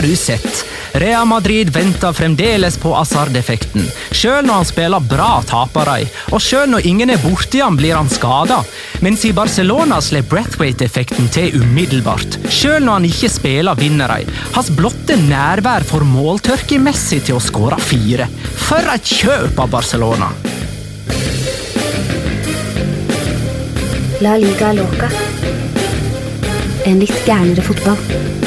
Har du? Rea Madrid venter fremdeles på Hazard-effekten. Sjøl når han spiller bra, taper de. Og sjøl når ingen er borti han, blir han skada. Mens i Barcelona slår Brathwaite-effekten til umiddelbart. Sjøl når han ikke spiller, vinner de. Hans blotte nærvær får måltørke Messi til å skåre fire. For et kjøp av Barcelona! La liga loca. En litt gærnere fotball.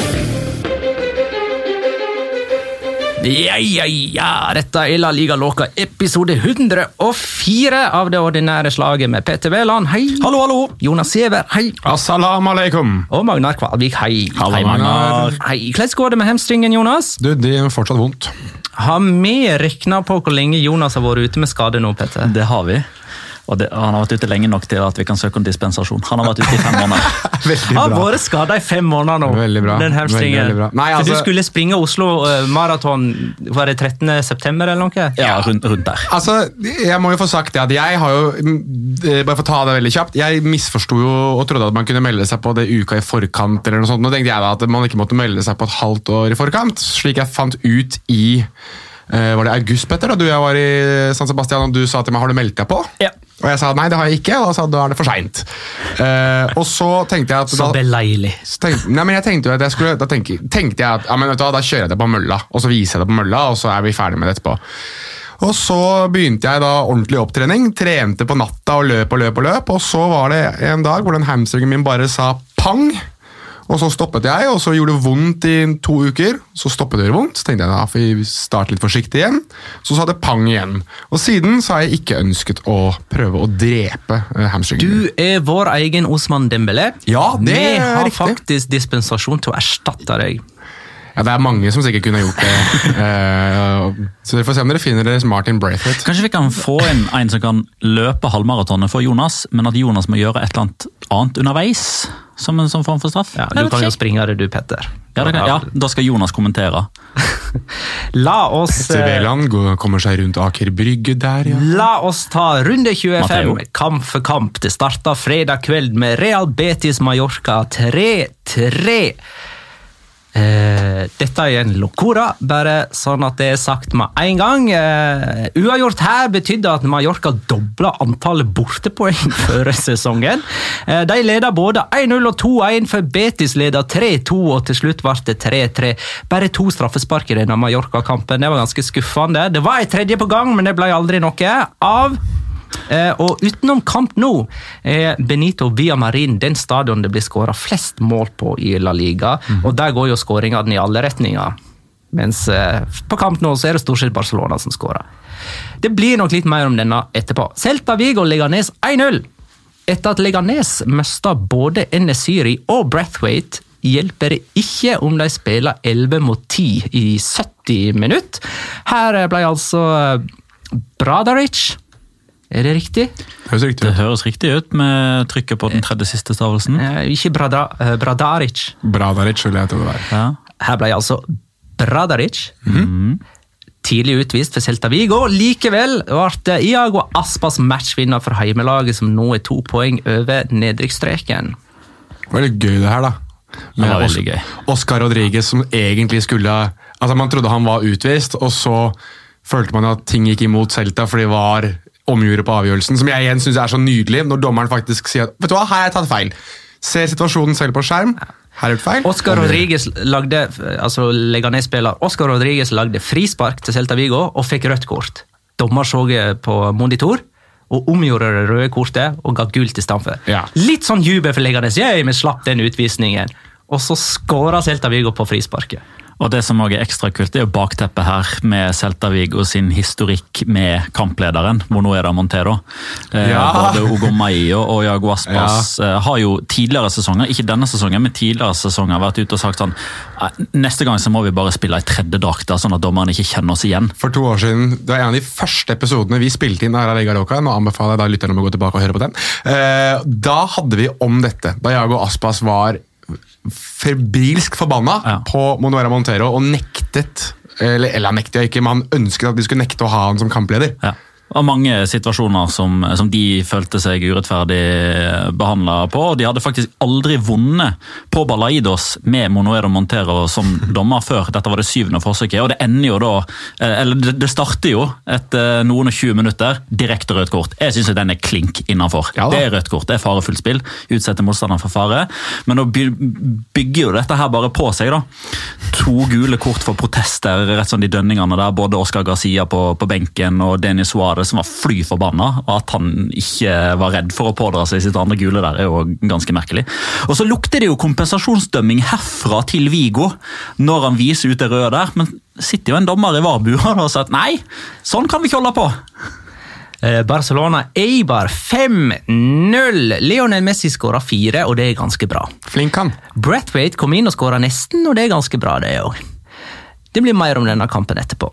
Ja, ja, ja! Dette er La Liga Låka, episode 104 av det ordinære slaget med Petter Wæland, hei! Hallo, hallo! Jonas Sæver, hei! Assalamu alaikum. Og Magnar Kvalvik, hei! Hallo, hei, Magnar. Hei, Hvordan går det med hamstringen, Jonas? Du, Det er fortsatt vondt. Har vi regna på hvor lenge Jonas har vært ute med skade nå, Petter? Det har vi. Og det, han har vært ute lenge nok til at vi kan søke om dispensasjon. Han har vært ute i fem måneder. Veldig Han har vært skada i fem måneder nå. Veldig bra. Den hamstringen. Veldig, veldig bra. Nei, For altså- du skulle springe Oslo uh, Maraton var det 13. september eller noe? Ja, rundt, rundt der. Altså, Jeg må jo få sagt det at jeg har jo mm, eh, Bare for å ta det veldig kjapt. Jeg misforsto jo og trodde at man kunne melde seg på det uka i forkant. eller noe sånt. Nå tenkte jeg da at man ikke måtte melde seg på et halvt år i forkant, slik jeg fant ut i var det august, Petter, da du og jeg var i San Sebastian, og du sa til meg har du deg på? Ja. Og jeg sa nei, det har jeg ikke, og da sa da er det for seint. Uh, og så tenkte jeg at Så beleilig. nei, men jeg tenkte jo at jeg skulle Da tenkte, tenkte jeg at ja, men vet du hva, da kjører jeg det på mølla, og så viser jeg det på mølla, og så er vi ferdig med det etterpå. Og så begynte jeg da ordentlig opptrening, trente på natta og løp og løp og løp, og så var det en dag hvor den hamstringen min bare sa pang. Og så stoppet jeg, og så gjorde det vondt i to uker. Så stoppet det vondt, så tenkte jeg da får vi starte litt forsiktig igjen. Så sa det pang igjen. Og siden så har jeg ikke ønsket å prøve å drepe eh, hamstringen. Du er vår egen Osman Dembélé. Ja, det Vi er har riktig. faktisk dispensasjon til å erstatte deg. Ja, Det er mange som sikkert kunne gjort det. Eh, så dere får se om dere finner deres Martin Braithwaite. Kanskje vi kan få inn en som kan løpe halvmaratonet for Jonas, men at Jonas må gjøre et eller annet annet underveis? Som en sånn form for straff? Ja, du kan jo springe det, du, Petter. Ja, det kan, ja, da skal Jonas kommentere. La oss Petter eh, Wæland kommer seg rundt Aker Brygge der, ja. La oss ta runde 25, Matteo. kamp for kamp. Det starta fredag kveld med Real Betis Mallorca 3-3. Eh, dette er en locora, bare sånn at det er sagt med en gang. Eh, uavgjort her betydde at Mallorca dobla antallet bortepoeng før sesongen. Eh, de leda både 1-0 og 2-1, for Betis leda 3-2, og til slutt ble det 3-3. Bare to straffespark i denne Mallorca-kampen. Det var ganske skuffende. Det var en tredje på gang, men det ble aldri noe av. Eh, og utenom kamp nå er Benito Villamarin den stadion det blir skåra flest mål på i La Liga. Og der går jo skåringene i alle retninger. Mens eh, på kamp nå så er det stort sett Barcelona som skårer. Det blir nok litt mer om denne etterpå. Celta Vigo Leganes 1-0. Etter at Leganes mista både Nesiri og Brathwaite, hjelper det ikke om de spiller 11 mot 10 i 70 minutter. Her ble altså Bradaric Er det riktig? Høres riktig Det høres riktig ut med trykket på den tredje siste stavelsen. Eh, ikke Brada, eh, Bradaric. Bradaric, vil jeg tro det var. Ja. Her ble jeg altså Bradaric tidlig utvist for Celta Vigo. Likevel ble Iago Aspas matchvinner for heimelaget, som nå er to poeng over nedrykksstreken. Veldig gøy det her, da. Det var veldig gøy. Oscar Rodriguez som egentlig skulle Altså Man trodde han var utvist, og så følte man at ting gikk imot Celta, for de var omgjorde på avgjørelsen. Som jeg igjen syns er så nydelig, når dommeren faktisk sier at vet du hva, her har jeg tatt feil. Ser situasjonen selv på skjerm. Her er det feil. Oscar Rodriguez lagde, altså Leganes-spiller Oscar Rodriguez lagde frispark til Celta Vigo og fikk rødt kort. Dommer så på monitor og omgjorde det røde kortet og ga gull til Stamfer. Ja. Litt sånn jubel for Leganes. Yay, vi slapp den utvisningen. Og så skåra Celta Vigo på frisparket. Og det som også er ekstra kult, det er jo bakteppet her med Celta Vigo sin historikk med kamplederen, hvor nå er det Montero. Eh, Ja. Både Ogo Maio og Jago Aspas eh, har jo tidligere sesonger, ikke denne sesongen, men tidligere sesonger vært ute og sagt sånn Neste gang så må vi bare spille i tredje drakt, sånn at dommerne ikke kjenner oss igjen. For to år siden, Det var en av de første episodene vi spilte inn av Liga Loca. Nå anbefaler jeg da lytterne å gå tilbake og høre på den. Eh, da hadde vi om dette. Da Jago Aspas var febrilsk forbanna Ja. på Monuera Montero og nektet eller, eller han nektet ikke, men han ønsket at de skulle nekte å ha han som kampleder. Ja. Og mange situasjoner som, som de følte seg urettferdig behandla på. og De hadde faktisk aldri vunnet på Balaidos med Monoedo Montero som dommer før. Dette var det syvende forsøket, og det ender jo da eh, Eller det, det starter jo etter noen og 20 minutter. Direkte rødt kort. Jeg syns den er klink innafor. Ja det er rødt kort, det er farefullt spill. Utsette motstanderen for fare. Men nå bygger jo dette her bare på seg, da. To gule kort for protester rett sånn de dønningene der. Både Oscar Garcia på, på benken og Denis Suárez som var fly forbanna. Og at han ikke var redd for å pådra seg sitt andre gule der, er jo ganske merkelig. Og så lukter det jo kompensasjonsdømming herfra til Vigo når han viser ut det røde der. Men sitter jo en dommer i VAR-bua og sier at nei, sånn kan vi ikke holde på. Eh, Barcelona Eibar 5-0. Lionel Messi skåra fire, og det er ganske bra. Flink han. Brathwaite kom inn og skåra nesten, og det er ganske bra, det òg. Det blir mer om denne kampen etterpå.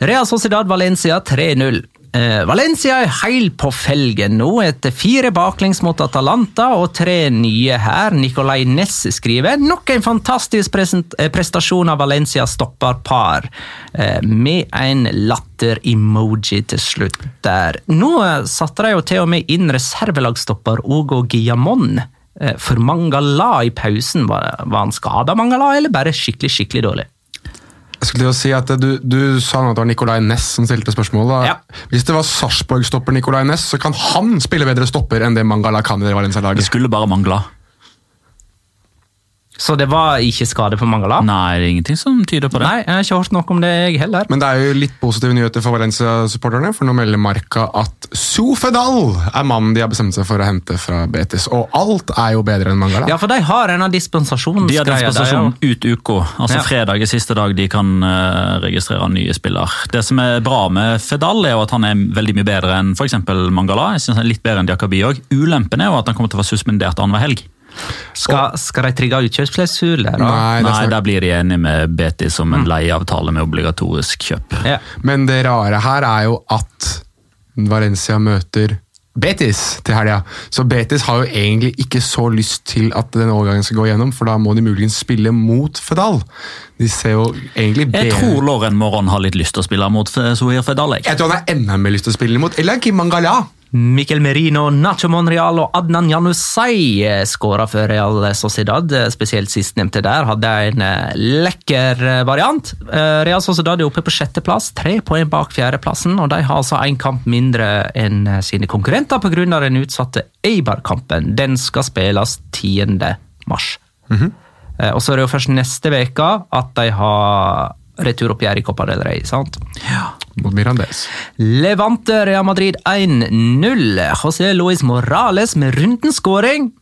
Real Sociedad Valencia 3-0. Eh, Valencia er heil på felgen nå, etter fire baklengs mot Atalanta og tre nye her. Nicolay Ness skriver nok en fantastisk eh, prestasjon av Valencia stopper par, eh, med en latter-emoji til slutt der. Nå satte de jo til og med inn reservelagstopper Ogo Guillamon. Eh, For Mangala i pausen, var han skada, Mangala, eller bare skikkelig, skikkelig dårlig? Jeg skulle til å si at du, du sa nå at det var Nicolay Næss som stilte spørsmålet. Ja. Hvis det var Sarpsborg-stopper Nicolay Næss, så kan han spille bedre stopper enn det Mangala kan i det Det skulle bare mangle. Så det var ikke skade på Mangala? Nei, det er ingenting som tyder på det. Nei, jeg har ikke hørt noe om det, jeg heller. Men det er jo litt positive nyheter for Valencia-supporterne, for nå melder Marca at Sofedal er mannen de har bestemt seg for å hente fra Betis. Og alt er jo bedre enn Mangala. Ja, for de har en av dispensasjonsgreiene. De har dispensasjon ut uka. Altså Ja. Fredag er siste dag de kan eh, registrere nye spiller. Det som er bra med Fedal, er jo at han er veldig mye bedre enn eksempel Mangala. Jeg synes han er Litt bedre enn Diakobi òg. Ulempen er jo at han kommer til å være suspendert annenhver helg. Skal, skal de trigge utkjøpsklausul der? Nei, Nei, da blir de enige med Betis om en leieavtale med obligatorisk kjøp. Ja. Men det rare her er jo at Valencia møter Betis til helga. Så Betis har jo egentlig ikke så lyst til at den overgangen skal gå gjennom, for da må de muligens spille mot Fedal. De ser jo egentlig Jeg tror Loren Moron har litt lyst til å spille mot Sohir Fedal. jeg. Jeg tror han har enda mer lyst til å spille mot Eller Kim Mangala. Miquel Merino, Nacho Monreal og Adnan Janusay skåra for Real Sociedad. Spesielt sistnevnte der hadde en eh, lekker eh, variant. Eh, Real Sociedad er oppe på sjetteplass, tre poeng bak fjerdeplassen. og De har altså én kamp mindre enn sine konkurrenter pga. den utsatte Eibar-kampen. Den skal spilles 10. mars. Og så er det jo først neste uke at de har returoppgjør i Copa del Rey. sant? Mot Mirandes. Levante Real Madrid 1-0. José Luis Morales med rundenskåring.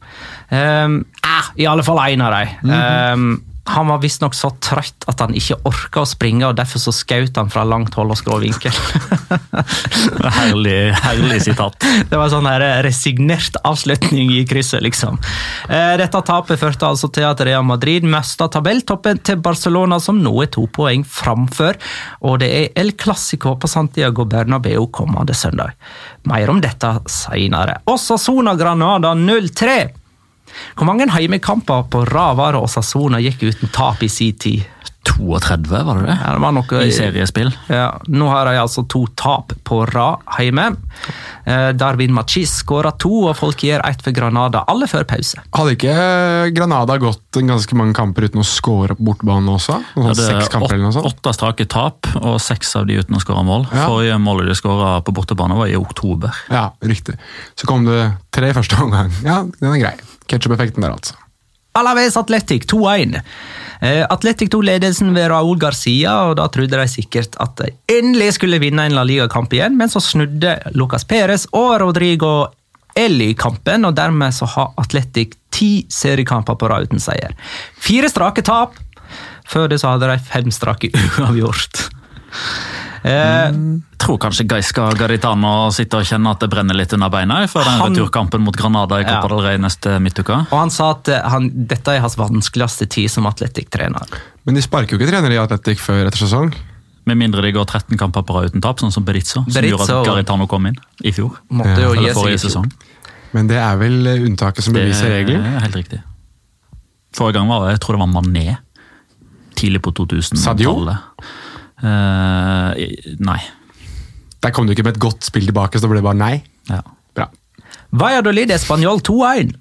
Um, eh, I alle fall én av dem. um, han var visstnok så trøtt at han ikke orka å springe, og derfor så skjøt han fra langt hold og skrå vinkel. herlig, herlig sitat. Det var sånn her resignert avslutning i krysset, liksom. Eh, Dette tapet førte altså til at Real Madrid mista tabelltoppen til Barcelona, som nå er to poeng framfor. Og det er El Clásico på Santiago Bernabeu kommende søndag. Mer om dette seinere. Osasona Granada 0-3. Hvor mange heimekamper på rad var det Osasona gikk uten tap i sin tid? 32, var det det? Ja, det var noe, I seriespill. Ja, nå har de altså to tap på rad hjemme. Eh, Darwin Machis skåra to, og folk gir ett for Granada, alle før pause. Hadde ikke Granada gått ganske mange kamper uten å score på bortebane også? Sånn seks kamper eller noe sånt? Åtte strake tap, og seks av de uten å skåre mål. Ja. Forrige målet de skåra på bortebane, var i oktober. Ja, riktig. Så kom det tre i første omgang. Ja, den er grei. Ketchup-effekten der, altså. Alaves Atletic 2-1. Eh, Atletic tok ledelsen ved Raúl Garcia, og da trodde de sikkert at de endelig skulle vinne en La Liga-kamp igjen, men så snudde Lucas Perez og Rodrigo Eli kampen, og dermed så har Atletic ti seriekamper på rad uten seier. Fire strake tap. Før det så hadde de fem strake uavgjort. Eh, Tror kanskje Gaiska Garitano sitter og kjenner at det brenner litt under beina før den Han- returkampen mot Granada i Copa Ja. del Rey neste midtuke. og han sa at eh, han, dette er hans vanskeligste tid som Atletic-trener. Men de sparker jo ikke trenere i Atletic før etter sesong. Med mindre de går 13 kamper på rad uten tap, sånn som Berizzo, som Berizzo. gjorde at Garitano kom inn i fjor. Måtte jo Eller gi seg i fjor. Men det er vel eh, unntaket som beviser regelen? er helt riktig. Forrige gang var det, jeg tror det var Mané. Tidlig på 2000-tallet. Eh, nei. Der kom du ikke med et godt spill tilbake, så det ble bare nei. Ja. Bra. Valladolid Español 2-1.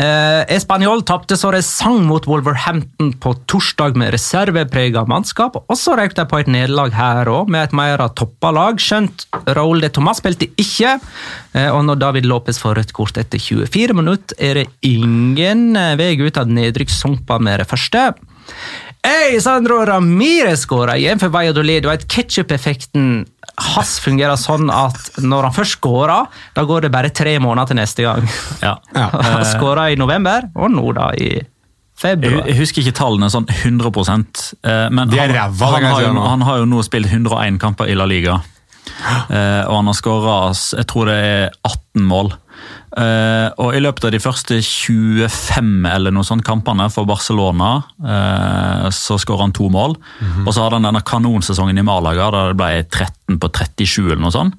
Eh, Español tapte så det sang mot Wolverhampton på torsdag med reserveprega mannskap, og så røk de på et nederlag her òg, med et mer toppa lag. Skjønt Raúl de Tomàs spilte ikke, eh, og når David Lopez får rødt kort etter 24 minutter, er det ingen eh, vei ut av nedrykkssumpa med det første. Hey, Sandro Ramires skåra igjen for Valladolid. Du vet, Ketchup-effekten hans fungerer sånn at når han først skårer, da går det bare tre måneder til neste gang. Ja. Han skåra i november, og nå da i februar. jeg husker ikke tallene sånn 100 eh, men han, ræva, han, har jo, han har jo nå spilt 101 kamper i La Liga. Eh, og han har skåra jeg tror det er 18 mål. Eh, og i løpet av de første 25 eller noe sånt kampene for Barcelona, eh, så skårer han to mål. Mhm. Og så hadde han denne kanonsesongen i Malaga der det ble 13 på 37 eller noe sånt.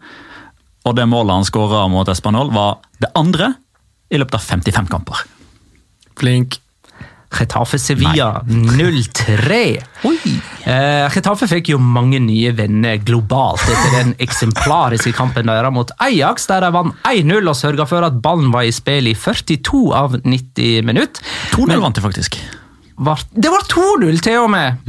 Og det målet han skåra mot Español, var det andre i løpet av 55 kamper. Flink. Getafe Sevilla 0-3. Eh, Getafe fikk jo mange nye venner globalt etter den eksemplariske kampen deres mot Ajax, der de vant 1-0 og sørga for at ballen var i spill i 42 av 90 minutter. 2-0 vant de faktisk. var, det var 2-0 til og med!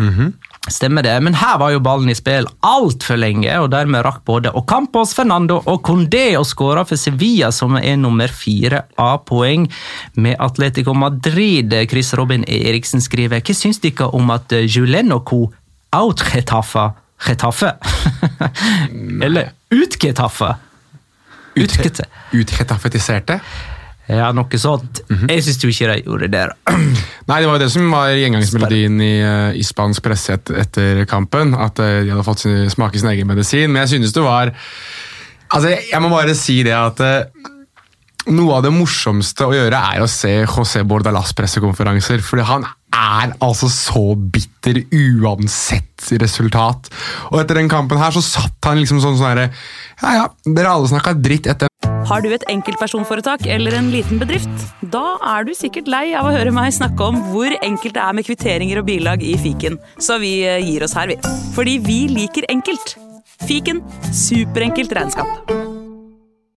Stemmer det, men her var jo ballen i spill altfor lenge, og dermed rakk både Ocampos, Fernando og Condé å skåre for Sevilla, som er nummer fire av poeng med Atletico Madrid. Chris Robin Eriksen skriver Hva syns dere om at Julen og co. out-Getafe Getafe? Eller ut-Getafe? Ut-Getafe. Utretafetiserte. Ja, noe sånt. Jeg syns jo ikke de gjorde det. da. Nei, det var jo det som var gjengangsmelodien i, eh, i spansk presse et, etter kampen. At eh, de hadde fått sin, smake sin egen medisin. Men jeg synes det var Altså, jeg, jeg må bare si det at eh, noe av det morsomste å gjøre er å se José Bordalas pressekonferanser. Fordi han er altså så bitter uansett resultat. Og etter den kampen her så satt han liksom sånn sånn herre Ja ja, dere alle snakka dritt etter Har du et enkeltpersonforetak eller en liten bedrift? Da er du sikkert lei av å høre meg snakke om hvor enkelt det er med kvitteringer og bilag i fiken, så vi eh, gir oss her, vi. Fordi vi liker enkelt. Fiken superenkelt regnskap.